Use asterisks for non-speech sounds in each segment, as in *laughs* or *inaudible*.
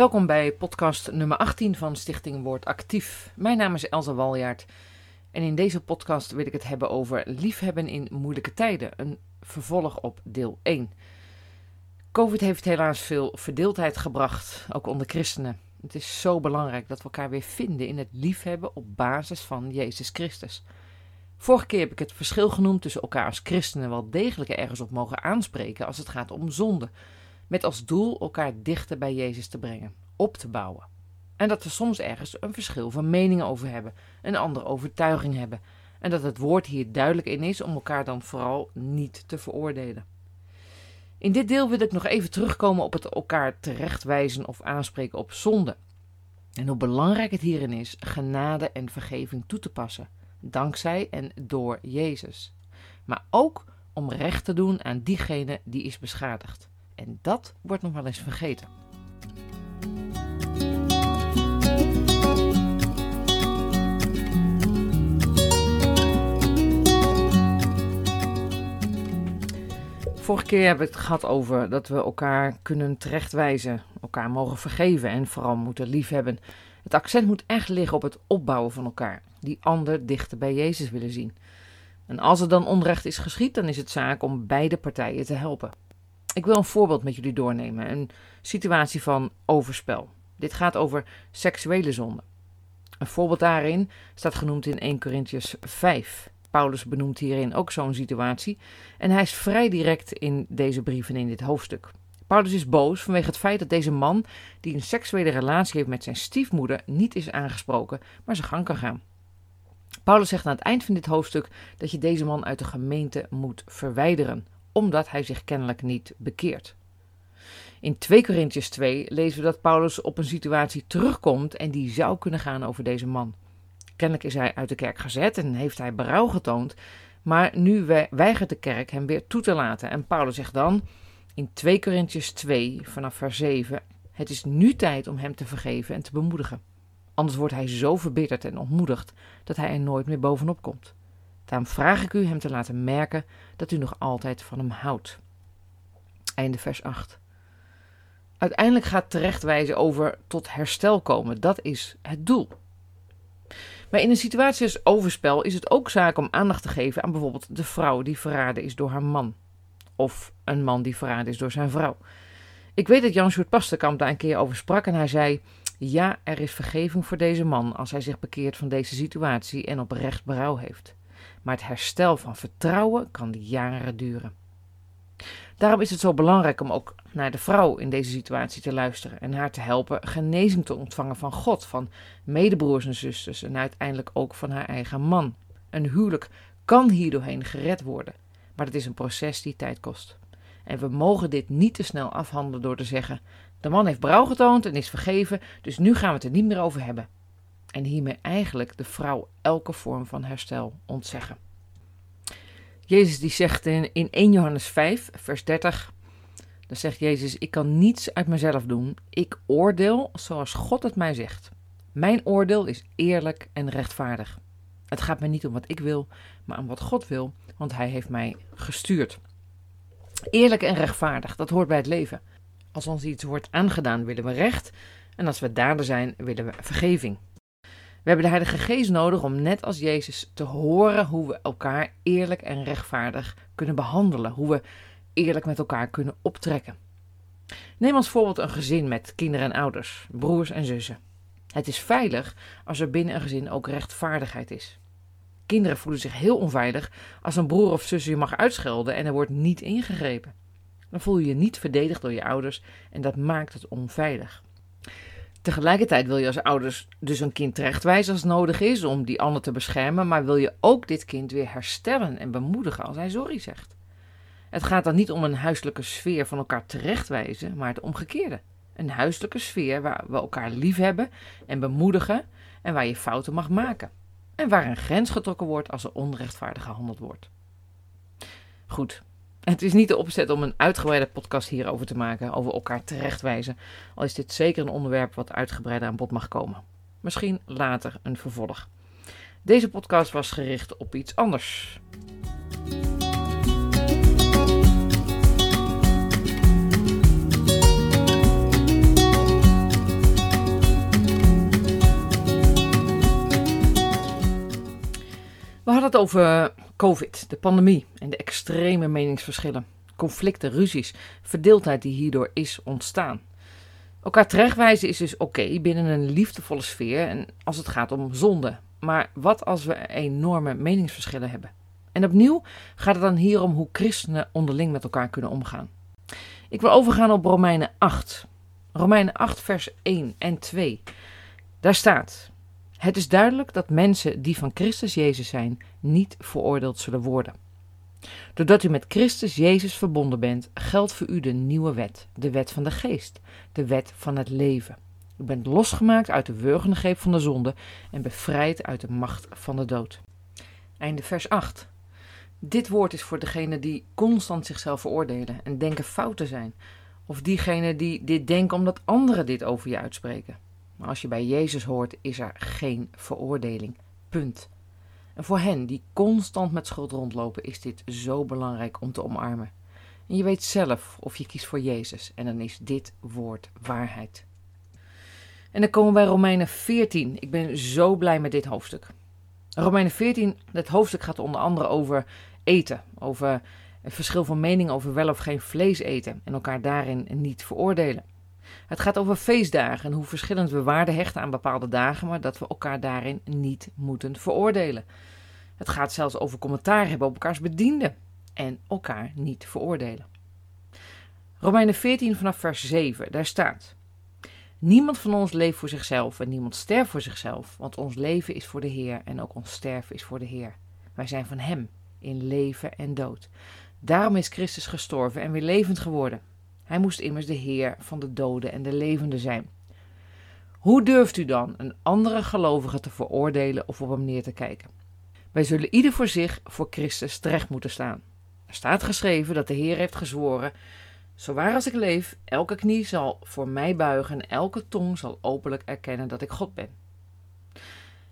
Welkom bij podcast nummer 18 van Stichting Woord Actief. Mijn naam is Elsa Waljaard en in deze podcast wil ik het hebben over liefhebben in moeilijke tijden, een vervolg op deel 1. Covid heeft helaas veel verdeeldheid gebracht, ook onder christenen. Het is zo belangrijk dat we elkaar weer vinden in het liefhebben op basis van Jezus Christus. Vorige keer heb ik het verschil genoemd tussen elkaar als christenen wel degelijk ergens op mogen aanspreken als het gaat om zonde met als doel elkaar dichter bij Jezus te brengen, op te bouwen. En dat we soms ergens een verschil van meningen over hebben, een andere overtuiging hebben. En dat het woord hier duidelijk in is om elkaar dan vooral niet te veroordelen. In dit deel wil ik nog even terugkomen op het elkaar terechtwijzen of aanspreken op zonde. En hoe belangrijk het hierin is genade en vergeving toe te passen, dankzij en door Jezus. Maar ook om recht te doen aan diegene die is beschadigd. En dat wordt nog wel eens vergeten. Vorige keer hebben we het gehad over dat we elkaar kunnen terechtwijzen, elkaar mogen vergeven en vooral moeten liefhebben. Het accent moet echt liggen op het opbouwen van elkaar, die ander dichter bij Jezus willen zien. En als er dan onrecht is geschied, dan is het zaak om beide partijen te helpen. Ik wil een voorbeeld met jullie doornemen. Een situatie van overspel. Dit gaat over seksuele zonde. Een voorbeeld daarin staat genoemd in 1 Corinthians 5. Paulus benoemt hierin ook zo'n situatie en hij is vrij direct in deze brieven in dit hoofdstuk. Paulus is boos vanwege het feit dat deze man, die een seksuele relatie heeft met zijn stiefmoeder, niet is aangesproken, maar zijn gang kan gaan. Paulus zegt aan het eind van dit hoofdstuk dat je deze man uit de gemeente moet verwijderen, omdat hij zich kennelijk niet bekeert. In 2 Corinthians 2 lezen we dat Paulus op een situatie terugkomt en die zou kunnen gaan over deze man. Kennelijk is hij uit de kerk gezet en heeft hij berouw getoond, maar nu weigert de kerk hem weer toe te laten. En Paulus zegt dan in 2 Corinthians 2 vanaf vers 7: Het is nu tijd om hem te vergeven en te bemoedigen. Anders wordt hij zo verbitterd en ontmoedigd dat hij er nooit meer bovenop komt. Daarom vraag ik u hem te laten merken dat u nog altijd van hem houdt. Einde vers 8. Uiteindelijk gaat terechtwijzen over tot herstel komen. Dat is het doel. Maar in een situatie als overspel is het ook zaak om aandacht te geven aan bijvoorbeeld de vrouw die verraden is door haar man. Of een man die verraden is door zijn vrouw. Ik weet dat Jan Sjoerd Pasterkamp daar een keer over sprak en hij zei: Ja, er is vergeving voor deze man als hij zich bekeert van deze situatie en oprecht berouw heeft maar het herstel van vertrouwen kan jaren duren. Daarom is het zo belangrijk om ook naar de vrouw in deze situatie te luisteren en haar te helpen genezing te ontvangen van God, van medebroers en zusters en uiteindelijk ook van haar eigen man. Een huwelijk kan hierdoorheen gered worden, maar het is een proces die tijd kost. En we mogen dit niet te snel afhandelen door te zeggen: de man heeft brouw getoond en is vergeven, dus nu gaan we het er niet meer over hebben en hiermee eigenlijk de vrouw elke vorm van herstel ontzeggen. Jezus die zegt in, in 1 Johannes 5, vers 30, dan zegt Jezus, ik kan niets uit mezelf doen, ik oordeel zoals God het mij zegt. Mijn oordeel is eerlijk en rechtvaardig. Het gaat mij niet om wat ik wil, maar om wat God wil, want Hij heeft mij gestuurd. Eerlijk en rechtvaardig, dat hoort bij het leven. Als ons iets wordt aangedaan, willen we recht. En als we dader zijn, willen we vergeving. We hebben de Heilige Geest nodig om net als Jezus te horen hoe we elkaar eerlijk en rechtvaardig kunnen behandelen, hoe we eerlijk met elkaar kunnen optrekken. Neem als voorbeeld een gezin met kinderen en ouders, broers en zussen. Het is veilig als er binnen een gezin ook rechtvaardigheid is. Kinderen voelen zich heel onveilig als een broer of zus je mag uitschelden en er wordt niet ingegrepen. Dan voel je je niet verdedigd door je ouders en dat maakt het onveilig. Tegelijkertijd wil je als ouders dus een kind terechtwijzen als nodig is om die ander te beschermen, maar wil je ook dit kind weer herstellen en bemoedigen als hij sorry zegt. Het gaat dan niet om een huiselijke sfeer van elkaar terechtwijzen, maar het omgekeerde. Een huiselijke sfeer waar we elkaar lief hebben en bemoedigen en waar je fouten mag maken. En waar een grens getrokken wordt als er onrechtvaardig gehandeld wordt. Goed, het is niet de opzet om een uitgebreide podcast hierover te maken, over elkaar terechtwijzen, al is dit zeker een onderwerp wat uitgebreider aan bod mag komen. Misschien later een vervolg. Deze podcast was gericht op iets anders. We hadden het over COVID, de pandemie en de extreme meningsverschillen, conflicten, ruzies, verdeeldheid die hierdoor is ontstaan. Elkaar terechtwijzen is dus oké binnen een liefdevolle sfeer en als het gaat om zonde. Maar wat als we enorme meningsverschillen hebben? En opnieuw gaat het dan hier om hoe christenen onderling met elkaar kunnen omgaan. Ik wil overgaan op Romeinen 8. Romeinen 8, vers 1 en 2. Daar staat: Het is duidelijk dat mensen die van Christus Jezus zijn, niet veroordeeld zullen worden. Doordat u met Christus Jezus verbonden bent, geldt voor u de nieuwe wet, de wet van de geest, de wet van het leven. U bent losgemaakt uit de wurgende van de zonde en bevrijd uit de macht van de dood. Einde vers 8. Dit woord is voor degenen die constant zichzelf veroordelen en denken fout te zijn. Of diegenen die dit denken omdat anderen dit over je uitspreken. Maar als je bij Jezus hoort, is er geen veroordeling. Punt. En voor hen die constant met schuld rondlopen, is dit zo belangrijk om te omarmen. En je weet zelf of je kiest voor Jezus. En dan is dit woord waarheid. En dan komen we bij Romeinen 14. Ik ben zo blij met dit hoofdstuk. Romeinen 14, het hoofdstuk gaat onder andere over eten. Over het verschil van mening over wel of geen vlees eten. En elkaar daarin niet veroordelen. Het gaat over feestdagen en hoe verschillend we waarde hechten aan bepaalde dagen, maar dat we elkaar daarin niet moeten veroordelen. Het gaat zelfs over commentaar hebben op elkaars bedienden en elkaar niet veroordelen. Romeinen 14 vanaf vers 7, daar staat: Niemand van ons leeft voor zichzelf en niemand sterft voor zichzelf, want ons leven is voor de Heer en ook ons sterven is voor de Heer. Wij zijn van Hem in leven en dood. Daarom is Christus gestorven en weer levend geworden. Hij moest immers de Heer van de doden en de levenden zijn. Hoe durft u dan een andere gelovige te veroordelen of op hem neer te kijken? Wij zullen ieder voor zich voor Christus terecht moeten staan. Er staat geschreven dat de Heer heeft gezworen: Zowaar als ik leef, elke knie zal voor mij buigen en elke tong zal openlijk erkennen dat ik God ben.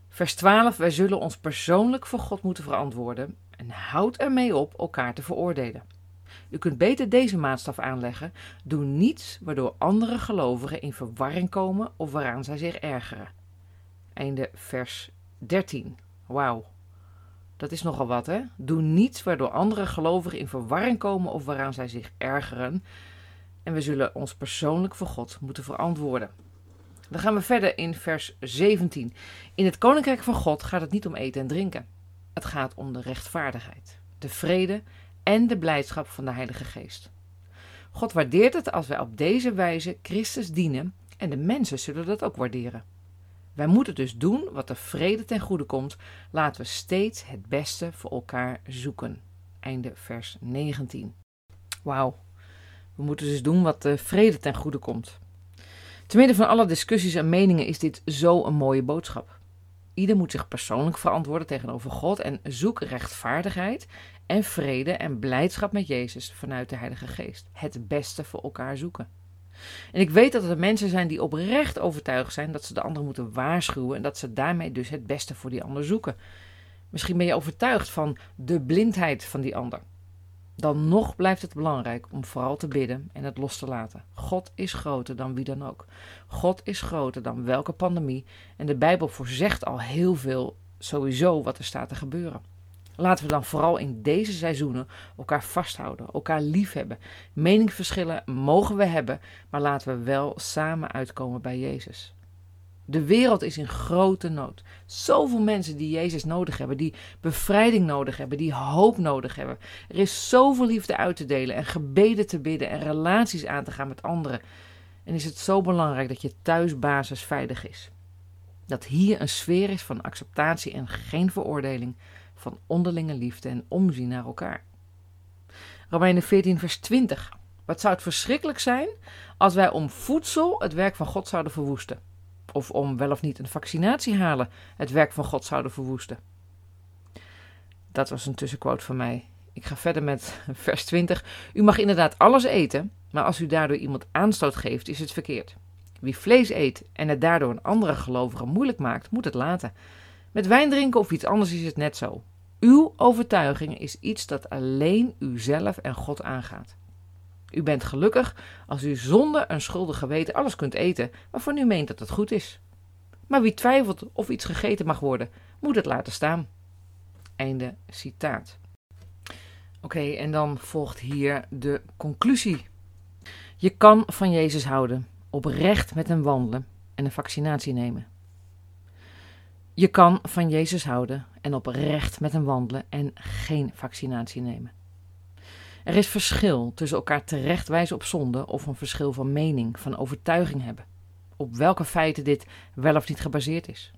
Vers 12: Wij zullen ons persoonlijk voor God moeten verantwoorden en houd ermee op elkaar te veroordelen. U kunt beter deze maatstaf aanleggen. Doe niets waardoor andere gelovigen in verwarring komen of waaraan zij zich ergeren. Einde vers 13. Wauw. Dat is nogal wat, hè? Doe niets waardoor andere gelovigen in verwarring komen of waaraan zij zich ergeren. En we zullen ons persoonlijk voor God moeten verantwoorden. Dan gaan we verder in vers 17. In het koninkrijk van God gaat het niet om eten en drinken. Het gaat om de rechtvaardigheid, de vrede en de blijdschap van de Heilige Geest. God waardeert het als wij op deze wijze Christus dienen en de mensen zullen dat ook waarderen. Wij moeten dus doen wat de vrede ten goede komt. Laten we steeds het beste voor elkaar zoeken. Einde vers 19. Wauw. We moeten dus doen wat de vrede ten goede komt. Te midden van alle discussies en meningen is dit zo een mooie boodschap. Ieder moet zich persoonlijk verantwoorden tegenover God en zoek rechtvaardigheid en vrede en blijdschap met Jezus vanuit de Heilige Geest. Het beste voor elkaar zoeken. En ik weet dat er mensen zijn die oprecht overtuigd zijn dat ze de ander moeten waarschuwen en dat ze daarmee dus het beste voor die ander zoeken. Misschien ben je overtuigd van de blindheid van die ander. Dan nog blijft het belangrijk om vooral te bidden en het los te laten. God is groter dan wie dan ook. God is groter dan welke pandemie. En de Bijbel voorzegt al heel veel sowieso wat er staat te gebeuren. Laten we dan vooral in deze seizoenen elkaar vasthouden, elkaar liefhebben. Meningsverschillen mogen we hebben, maar laten we wel samen uitkomen bij Jezus. De wereld is in grote nood. Zoveel mensen die Jezus nodig hebben, die bevrijding nodig hebben, die hoop nodig hebben. Er is zoveel liefde uit te delen en gebeden te bidden en relaties aan te gaan met anderen. En is het zo belangrijk dat je thuisbasis veilig is. Dat hier een sfeer is van acceptatie en geen veroordeling, van onderlinge liefde en omzien naar elkaar. Romeinen 14, vers 20. Wat zou het verschrikkelijk zijn als wij om voedsel het werk van God zouden verwoesten? Of om wel of niet een vaccinatie halen het werk van God zouden verwoesten? Dat was een tussenquote van mij. Ik ga verder met *laughs* vers 20. U mag inderdaad alles eten, maar als u daardoor iemand aanstoot geeft, is het verkeerd. Wie vlees eet en het daardoor een andere gelovige moeilijk maakt, moet het laten. Met wijn drinken of iets anders is het net zo. Uw overtuiging is iets dat alleen u zelf en God aangaat. U bent gelukkig als u zonder een schuldig geweten alles kunt eten waarvan u meent dat het goed is. Maar wie twijfelt of iets gegeten mag worden, moet het laten staan. Einde citaat. Oké, en dan volgt hier de conclusie. Je kan van Jezus houden, oprecht met hem wandelen en een vaccinatie nemen. Je kan van Jezus houden en oprecht met hem wandelen en geen vaccinatie nemen. Er is verschil tussen elkaar terechtwijzen op zonde of een verschil van mening, van overtuiging hebben. Op welke feiten dit wel of niet gebaseerd is.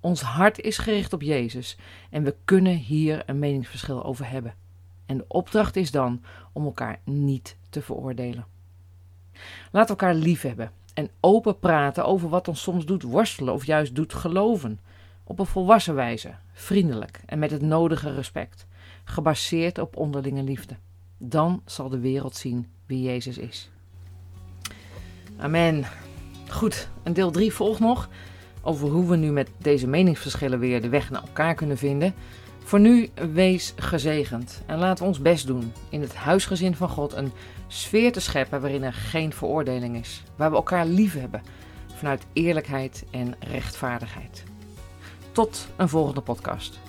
Ons hart is gericht op Jezus en we kunnen hier een meningsverschil over hebben. En de opdracht is dan om elkaar niet te veroordelen. Laat elkaar lief hebben en open praten over wat ons soms doet worstelen of juist doet geloven. Op een volwassen wijze, vriendelijk en met het nodige respect, gebaseerd op onderlinge liefde. Dan zal de wereld zien wie Jezus is. Amen. Goed, en deel 3 volgt nog over hoe we nu met deze meningsverschillen weer de weg naar elkaar kunnen vinden. Voor nu, wees gezegend en laat ons best doen in het huisgezin van God een sfeer te scheppen waarin er geen veroordeling is, waar we elkaar lief hebben vanuit eerlijkheid en rechtvaardigheid. Tot een volgende podcast.